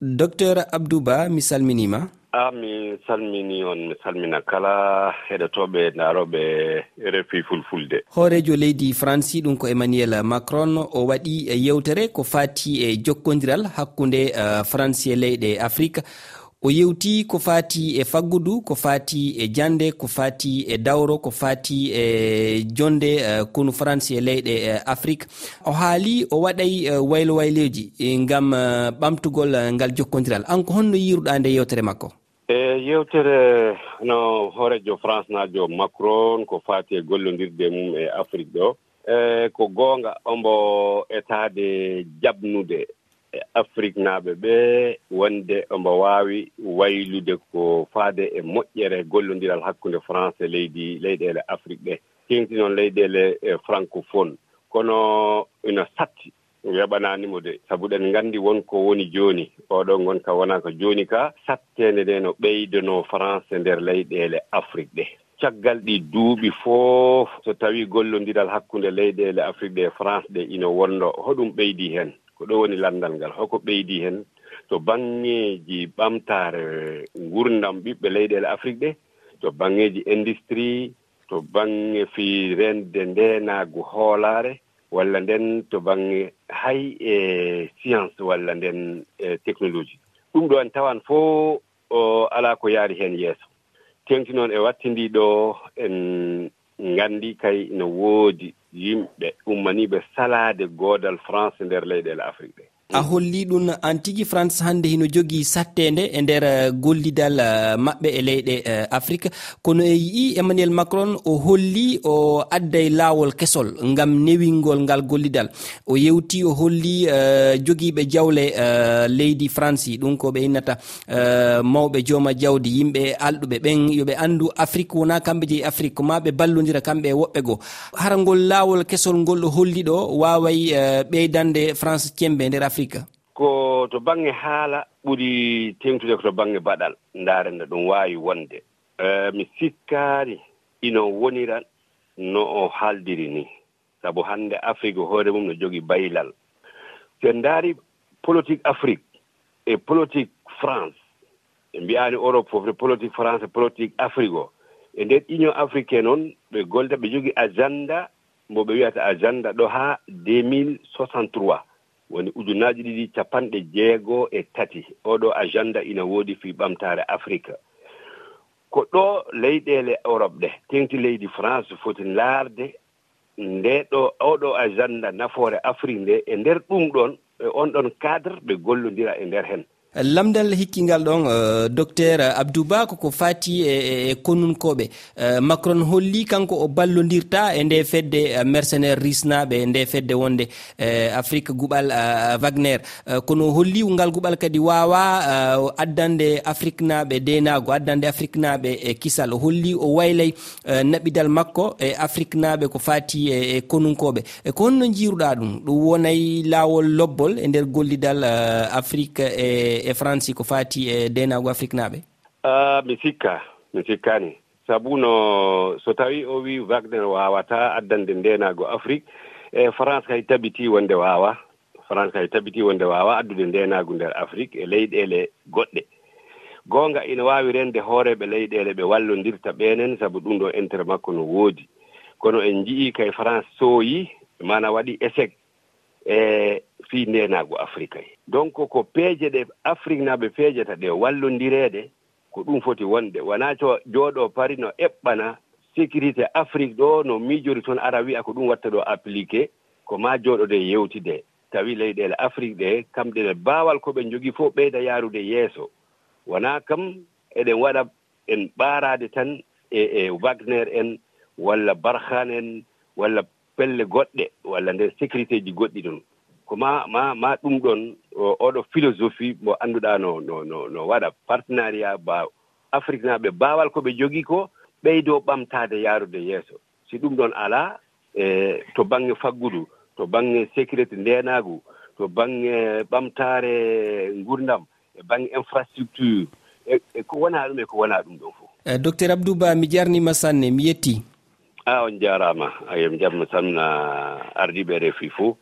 docteur abdou ba mi salminima. A mi salmini on mi salmina kala heɗotoɓe daroɓe refi fulfulde. Hoorejo leydi franci ɗum ko emmanuel macron o waɗi yewtere ko fati e jokkodiral hakkude uh, eh, franci e leyɗe afrique. o yewti ko fati e faggudu ko fati e jande ko fati e dawro ko fati e jonde uh, konu france e leyɗe uh, afrique. O haali o waɗay uh, waylo wayleji ngam ɓamtugol uh, ngal jokkodiral an ko honno yiruɗa nde yewtere makko? E yewtere no hoorejo france najo macron ko fati e gollodirde mum e afrique ɗo. E ko goonga ombo etade jaɓnude e afrique naaɓe ɓe wonde omo waawi waylude ko faade e moƴƴere gollondiral hakkunde france e leydi leyɗeele afrique ɗe. Tengti noon leyɗeele e francophone. Kono ina satti weɓananimo de. Sabu ɗen nganndi wonko woni jooni. Oɗo gonka wona ko jooni ka sattede nde no ɓeydono france nder leyɗeele afrique ɗe. Caggal ɗi duuɓi fof so tawi gollondiral hakkunde leyɗeele afrique ɗe e france ɗe ina wonno. Hoɗum ɓeydi heen. ko ɗo woni lanndal ngal hoko ɓeydi heen to baŋngeeji ɓamtaare ngurdam ɓiɓɓe leyɗeele afrique ɗe to baŋngeeji industrie to baŋnge fii rende ndeenaagu hoolaare walla nden to baŋnge hay e science walla nden e technologie. Ɗum ɗo en tawan fof alaa ko yaari heen yeeso. Tengti noon e wattindii ɗo en nganndi kay no woodi yimɓe ummaniiɓe salaade goodal france e nder leyɗeele afrique ɗe a holli ɗum an tigi france hannde hino jogii sattende e nder eh, gollidal eh, maɓɓe e leyɗe eh, afrique. Kono e yii emmanuel macron o holli o adda laawol kesol ngam newingol ngal gollidal. O yewti o holli jogiiɓe jawle leydi france ɗum ko ɓe innata mawɓe jooma jawdi. Yimɓe alɗuɓe ɓen yoɓe anndu afrique. Wona kamɓe jeyi afrique. Ma ɓe ballodira kamɓe e woɓɓe goo hara ngol laawol kesol ngol ɗo holli ɗo waaway ɓeydande france cembe e nder afrique. afrique ko to baŋnge haala ɓuri tengtude ko to baŋnge baɗal ndaarende ɗum waawi wonde. Uh, mi sikkaani ino woniran no o haaldiri ni. Sabu hannde afrique hoore mum no jogii baylal. So en ndaari politique afrique e politique france. Ɓe mbiyaani europe fof e politique france e politique afrique o. E nder union africain noon ɓe golda ɓe jogii agenda mbo ɓe wiyata agenda ɗo haa 2063 woni ujunnaaji ɗiɗi capanɗe jeegoo e tati. Oɗo agenda ina woodi fii ɓamtaare afrique ko ɗo leyɗeele europe ɗe. Teŋti leydi france foti laarde. Nde ɗo oɗo agenda nafoore afrique nde. E ndeer ɗum ɗon e on ɗon cadre ɓe gollondira e ndeer heen lamdal hikkingal ɗon euh, docteur abdouba koko fati e, e, e konnunkoɓe. Euh, Macron holli kanko o ballodirta e nde fedde euh, mercenaire risnaɓe e nde fedde wonde afrique guɓal wagner. Kono holli ngal guɓal kadi wawa addande afrique naɓe denago addande afrique naɓe e kisal. O holli o waylay naɓidal makko e afrique naɓe ko fati e, e konnunkoɓe. E ko honno jiruɗa ɗum? Ɗum wonay lawol lobbol e nder gollidal afrique e e franci ko fati e denago afrique naaɓe ah, mi sikka mi sikkani. Sabu no so tawi o wi wagner wawata addande ndenago afrique e france kay tabiti wonde wawa. France kay tabiti wonde wawa addude ndenagu nder afrique e leyɗele goɗɗe. Gonga ina wawi rende hooreɓe leyɗele ɓe wallodirta ɓenen saabu ɗum ɗo intérêt makko no woodi. Kono en jii kay france sooyi mana waɗi échec e fii ndenaagu afrique he donc ko peeje ɗe afrique naaɓe peejata ɗe wallondireede ko ɗum foti wonde. Wonaa to jooɗoo pari no eɓɓana sécurité afrique ɗo no miijori toon ara wiya ko ɗum watta ɗo appliqué ko maa jooɗode yewtide tawi leyɗeele afrique ɗe kamɗe ɗe baawal ko ɓe jogii fof ɓeyda yaarude yeeso. Wonaa kam eɗen waɗa en ɓaaraade tan e e wagner en walla barhan en walla pelle goɗɗe walla nder sécurité ji goɗɗi ɗon ko ma ma ma ɗum ɗon oɗo philosophie mo annduɗa no no no no waɗa partenariat ba afrique naɓe ko ɓe jogii ko ɓeydo ɓamtaade yaarude yeeso. Si ɗum ɗon alaa e to baŋnge faggudu to baŋnge sécurité ndeenaagu to baŋnge ɓamtaare ngurdam e baŋnge infrastructure e, e ko wonaa ɗum e ko wonaa ɗum ɗon fof eh, docteur abdouba mi jarnima sanne mi yettii a on jarama ayen jamma tan ah, ardiɓe refi fo